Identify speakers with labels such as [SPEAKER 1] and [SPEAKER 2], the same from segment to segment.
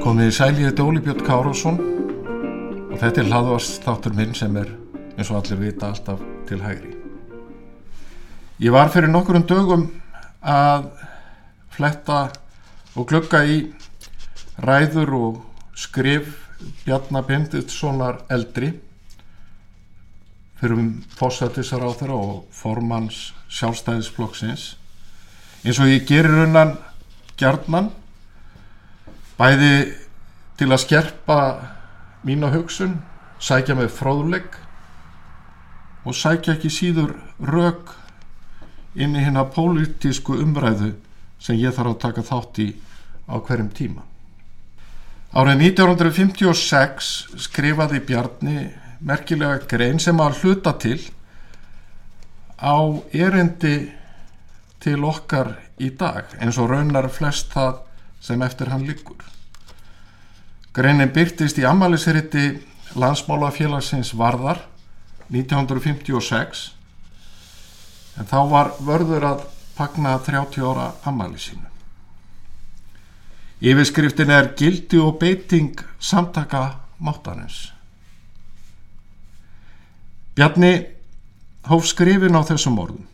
[SPEAKER 1] Komið í sæli, þetta Óli Björn Kárásson og þetta er hlaðvast þáttur minn sem er eins og allir vita alltaf til hægri. Ég var fyrir nokkurum dögum að fletta og glugga í ræður og skrif Bjarnar Binditssonar eldri fyrir um fósættisar á þeirra og formans sjálfstæðisflokksins. Eins og ég gerir unnan gjarnan bæði til að skerpa mína hugsun sækja með fróðleg og sækja ekki síður rauk inn í hérna pólitísku umræðu sem ég þarf að taka þátt í á hverjum tíma Árið 1956 skrifaði Bjarni merkilega grein sem að hluta til á erindi til okkar í dag eins og raunar flest það sem eftir hann liggur. Greinin byrtist í ammælisriti landsmálafélagsins Varðar 1956 en þá var vörður að pagna 30 ára ammæli sínu. Yfirskriftin er gildi og beiting samtaka máttanins. Bjarni hóf skrifin á þessum orðum.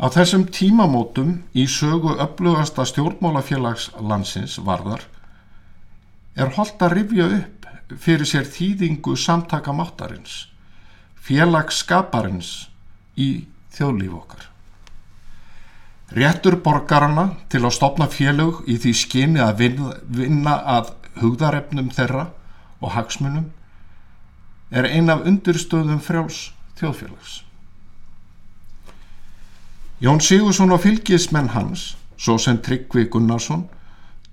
[SPEAKER 1] Á þessum tímamótum í sögu upplugasta stjórnmálafélags landsins varðar er holdt að rifja upp fyrir sér þýðingu samtaka máttarins, félagsskaparins í þjóðlíf okkar. Réttur borgarana til að stopna félög í því skyni að vinna, að hugðarefnum þeirra og hagsmunum er ein af undirstöðum frjáls þjóðfélags. Jón Sigursson og fylgismenn hans, svo sem Tryggvi Gunnarsson,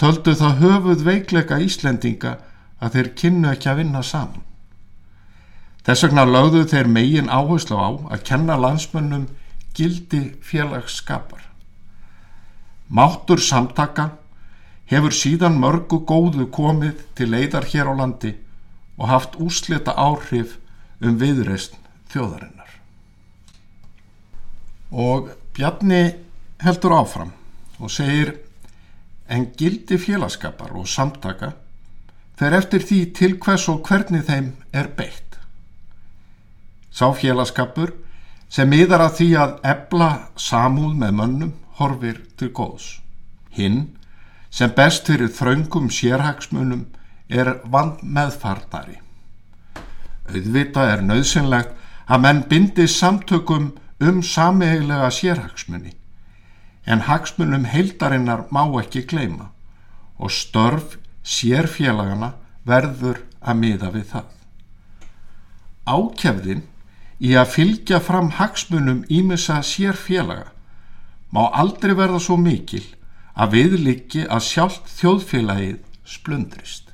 [SPEAKER 1] töldu það höfuð veikleika Íslendinga að þeir kynnu ekki að vinna saman. Þess vegna lögðu þeir megin áherslu á að kenna landsmönnum gildi félagsskapar. Máttur samtaka hefur síðan mörgu góðu komið til leiðar hér á landi og haft úslita áhrif um viðreist þjóðarinnar. Og Bjarni heldur áfram og segir en gildi félagskapar og samtaka fer eftir því til hvers og hvernig þeim er beitt. Sá félagskapur sem miðar að því að ebla samúð með mönnum horfir til góðs. Hinn sem best fyrir þraungum sérhagsmunum er vand meðfartari. Auðvita er nöðsynlegt að menn bindi samtökum um sameigilega sérhagsmunni en hagsmunum heildarinnar má ekki gleima og störf sérfélagana verður að miða við það. Ákjafðin í að fylgja fram hagsmunum ímessa sérfélaga má aldrei verða svo mikil að viðliki að sjálft þjóðfélagið splundrist.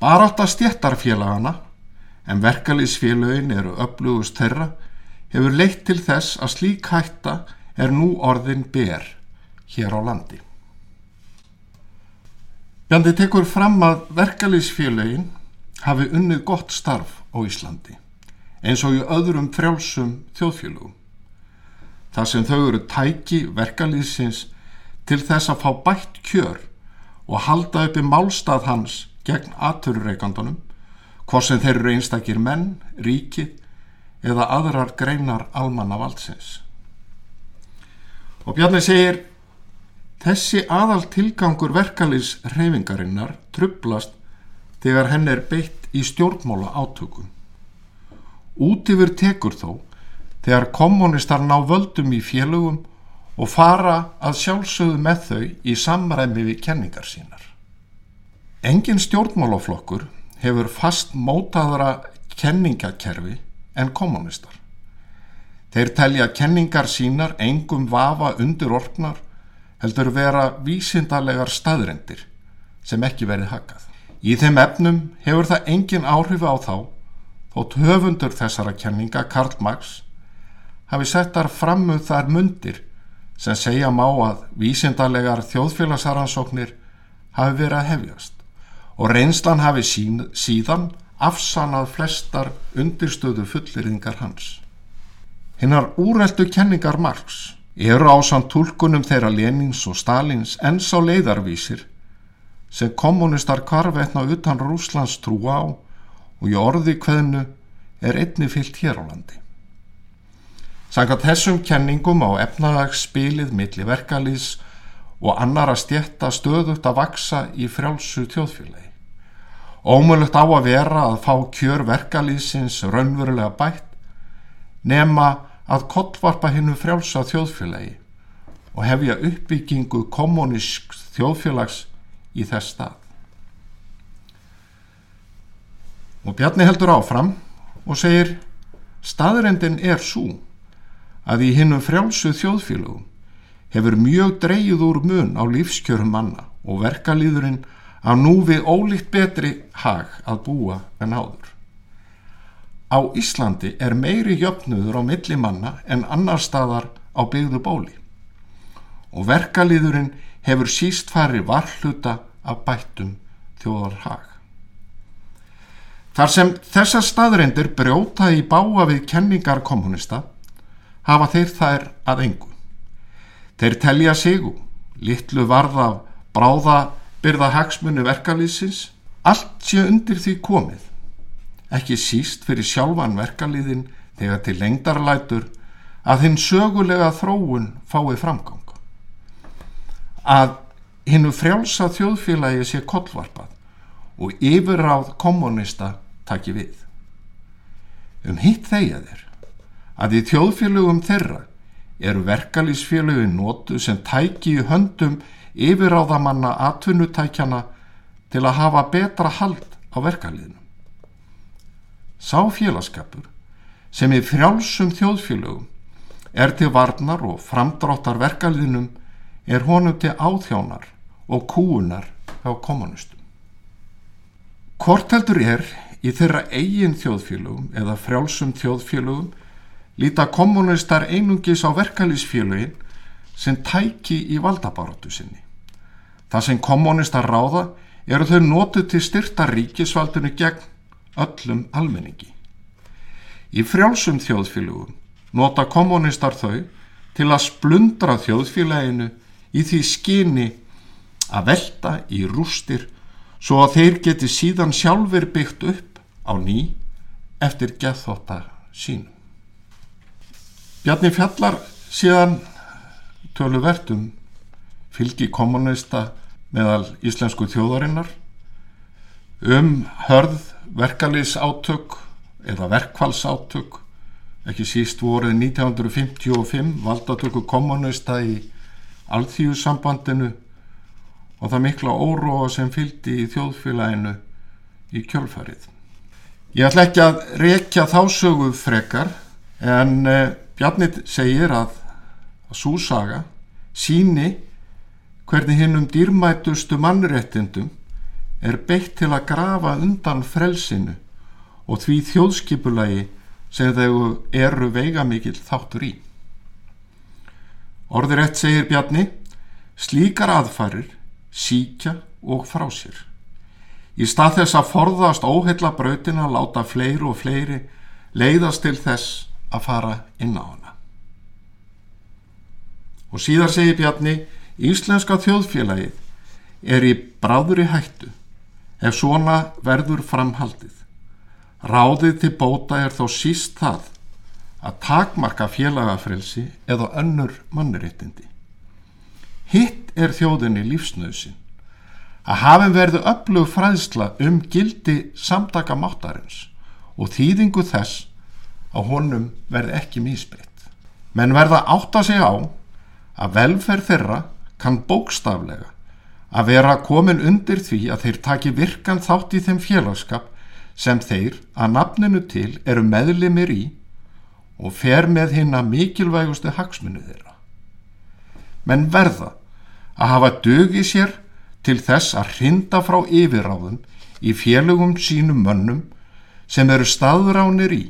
[SPEAKER 1] Barátt að stjættarfélagana en verkalýsfélögin eru upplugust þeirra hefur leitt til þess að slík hætta er nú orðin ber hér á landi. Bjandi tekur fram að verkalýsfélögin hafi unnið gott starf á Íslandi eins og í öðrum frjálsum þjóðfélögum. Það sem þau eru tæki verkalýsins til þess að fá bætt kjör og halda uppi málstað hans gegn aturreikandunum hvort sem þeir eru einstakir menn, ríkið eða aðrar greinar almanna valdsins. Og Bjarni segir, þessi aðal tilgangur verkalýs reyfingarinnar trublast þegar henn er beitt í stjórnmála átökum. Út yfir tekur þó þegar kommunistar ná völdum í félögum og fara að sjálfsögðu með þau í samræmi við kenningar sínar. Engin stjórnmálaflokkur hefur fast mótaðara kenningakerfi en kommunistar. Þeir telja kenningar sínar engum vafa undir orknar heldur vera vísindalegar staðrendir sem ekki verið hakað. Í þeim efnum hefur það engin áhrif á þá þótt höfundur þessara kenninga Karl Marx hafi settar framu þar mundir sem segja má að vísindarlegar þjóðfélagsaransóknir hafi verið að hefjast og reynslan hafi sín, síðan afsanað flestar undirstöðu fullirðingar hans. Hinnar úreldu kenningar Marx eru á samt tólkunum þeirra Lenins og Stalins enns á leiðarvísir sem kommunistar kvarvetna utan Rúslands trúa á og í orði hvernu er einni fyllt hér á landi. Sangat þessum kenningum á efnadagsspilið milli verkalýs og annara stjetta stöðugt að vaksa í frjálsu tjóðfélagi. Ómullugt á að vera að fá kjör verkalýsins raunverulega bætt nema að kollvarpa hinnu frjálsa þjóðfélagi og hefja uppbyggingu kommunísk þjóðfélags í þess stað. Og Bjarni heldur áfram og segir staðrendin er svo að í hinnum frjálsu þjóðfélagum hefur mjög dreyið úr mun á lífskjörum manna og verkalýðurinn að nú við ólíkt betri hag að búa en áður. Á Íslandi er meiri jöfnuður á milli manna en annar staðar á byggðu bóli og verkalýðurinn hefur síst farið varhluta af bættum þjóðarhag. Þar sem þessar staðreindir brjóta í báa við kenningar kommunista hafa þeir þær að engu. Þeir telja sigu, litlu varða bráða byrða hagsmunni verkalýsins, allt sé undir því komið. Ekki síst fyrir sjálfan verkalýðin þegar til lengdarlætur að hinn sögulega þróun fái framgang. Að hinnu frjálsa þjóðfélagi sé kollvarpað og yfirráð kommunista taki við. Um hitt þeia þeir að í þjóðfélögum þeirra eru verkalýsfélögin nótu sem tæki í höndum yfirráðamanna atvinnutækjana til að hafa betra hald á verkalýðinu. Sá félagskapur sem í frjálsum þjóðfélögum er til varnar og framdráttar verkalýðinum er honum til áþjónar og kúunar á kommunistum. Hvort heldur er í þeirra eigin þjóðfélögum eða frjálsum þjóðfélögum líta kommunistar einungis á verkalýsfélögin sem tæki í valdabaróttu sinni. Það sem kommunistar ráða eru þau nótu til styrta ríkisvaldinu gegn öllum almenningi. Í frjálsum þjóðfélögum nota kommunistar þau til að splundra þjóðfélaginu í því skyni að velta í rústir svo að þeir geti síðan sjálfur byggt upp á ný eftir geðþóttar sínum. Bjarni fjallar síðan töluvertum fylgi kommunista meðal íslensku þjóðarinnar um hörð verkalýs átök eða verkfalsátök ekki síst voruð 1955 valdatöku kommunista í alþjóðsambandinu og það mikla óróa sem fylgdi í þjóðfélaginu í kjölfarið. Ég ætla ekki að rekja þá sögu frekar en eh, Bjarnit segir að, að svo saga síni hvernig hinn um dýrmætustu mannréttindum er beitt til að grafa undan frelsinu og því þjóðskipulagi sem þau eru veiga mikill þáttur í. Orðirætt segir Bjarni, slíkar aðfarir síkja og frá sér. Í stað þess að forðast óheilla brautina láta fleiri og fleiri leiðast til þess að fara inn á hana. Og síðar segir Bjarni, Íslenska þjóðfélagið er í bráður í hættu ef svona verður framhaldið. Ráðið til bóta er þó síst það að takmarka félagafrelsi eða önnur mannréttindi. Hitt er þjóðinni lífsnausin að hafum verðu öflug fræðsla um gildi samtaka máttarins og þýðingu þess að honum verði ekki mísbreytt. Menn verða átt að segja á að velferð þeirra kann bókstaflega að vera komin undir því að þeir taki virkan þátt í þeim félagskap sem þeir að nafninu til eru meðlimir í og fer með hinn að mikilvægustu hagsmunu þeirra. Menn verða að hafa dögi sér til þess að hrinda frá yfirráðum í félögum sínum mönnum sem eru staðránir í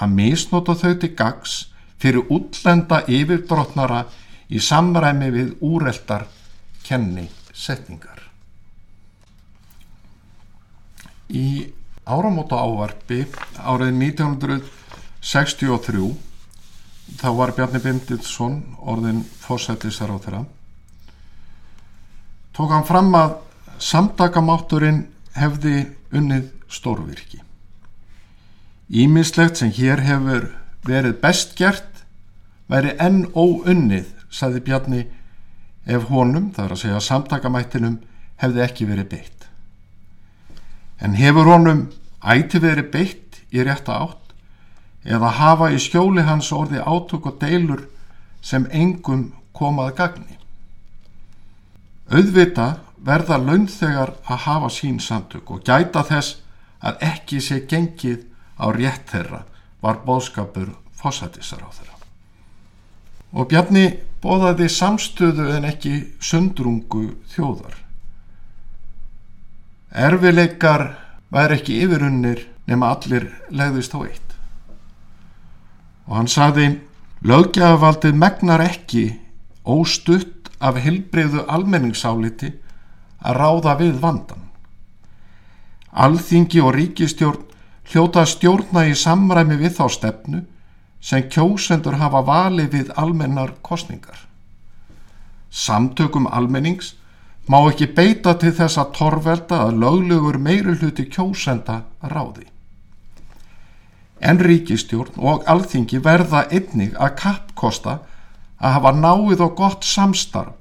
[SPEAKER 1] að misnota þau til gags fyrir útlenda yfirbrotnara í samræmi við úreldar kenni setningar. Í áramóta ávarpi árið 1963 þá var Bjarni Bindilsson orðin fósættisar á þeirra tók hann fram að samtakamátturinn hefði unnið stórvirki. Ímislegt sem hér hefur verið best gert væri enn óunnið, saði Bjarni, ef honum, það er að segja samtakamættinum, hefði ekki verið beitt. En hefur honum ætti verið beitt í rétta átt eða hafa í skjóli hans orði átök og deilur sem engum komað gagni. Auðvita verða launþegar að hafa sín samtök og gæta þess að ekki sé gengið á rétt þeirra var bóðskapur fósættisar á þeirra. Og Bjarni bóðaði samstöðu en ekki sundrungu þjóðar. Erfileikar væri ekki yfirunnir nema allir legðist á eitt. Og hann saði, lögjafaldið megnar ekki óstutt af helbreyðu almenningsáliti að ráða við vandan. Alþingi og ríkistjórn hljóta stjórna í samræmi við þá stefnu sem kjósendur hafa valið við almennar kostningar. Samtökum almennings má ekki beita til þess að torvelda að löglegur meiri hluti kjósenda ráði. En ríkistjórn og alþingi verða einnig að kappkosta að hafa náið og gott samstarf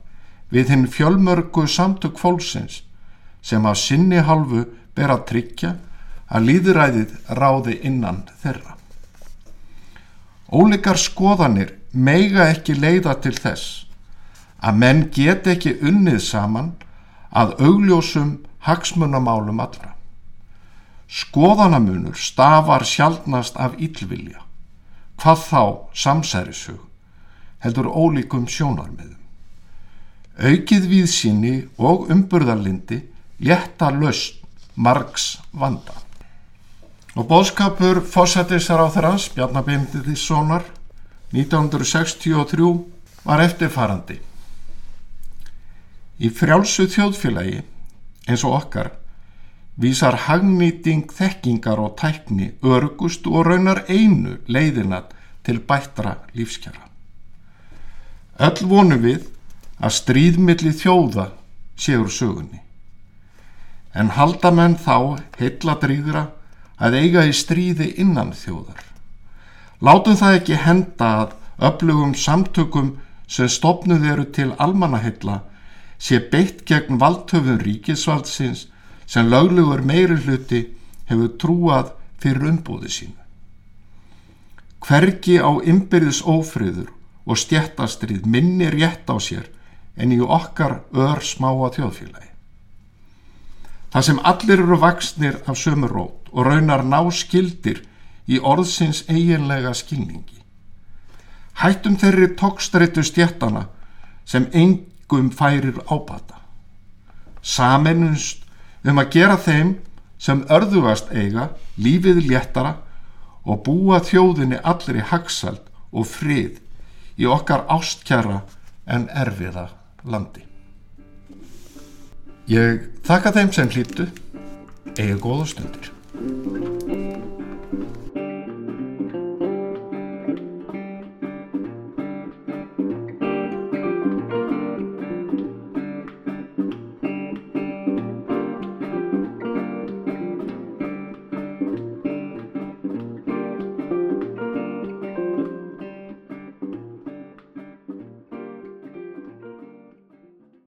[SPEAKER 1] við hinn fjölmörgu samtök fólksins sem af sinni halvu ber að tryggja að líðræðið ráði innan þeirra. Óleikar skoðanir meiga ekki leiða til þess að menn get ekki unnið saman að augljósum hagsmunamálum allra. Skoðanamunur stafar sjálfnast af ílvilja, hvað þá samsærisug, heldur ólíkum sjónarmiðum. Aukið við síni og umburðarlindi létta löst margs vanda. Og bóðskapur fósættisar á þrans, Bjarnabindissonar, 1963 var eftirfarandi. Í frjálsu þjóðfélagi eins og okkar vísar hagnýting þekkingar og tækni örgust og raunar einu leiðina til bættra lífskjara. Öll vonu við að stríðmilli þjóða séur sögunni. En halda menn þá heilla drýðra að eiga í stríði innan þjóðar. Látum það ekki henda að öflugum samtökum sem stopnuð eru til almanahilla sé beitt gegn valdhöfum ríkisvaldsins sem löglegur meiri hluti hefur trúað fyrir umbúði sínu. Hvergi á ymbirðis ófriður og stjættastrið minni rétt á sér en í okkar ör smáa þjóðfélagi. Það sem allir eru vaksnir af sömur rót og raunar ná skildir í orðsins eiginlega skilningi. Hættum þeirri tókstreitu stjættana sem engum færir ábata. Samennunst um að gera þeim sem örðugast eiga lífið léttara og búa þjóðinni allir í hagsald og frið í okkar ástkjara en erfiða landi. Ég þakka þeim sem hlýttu, eigi góða stundir.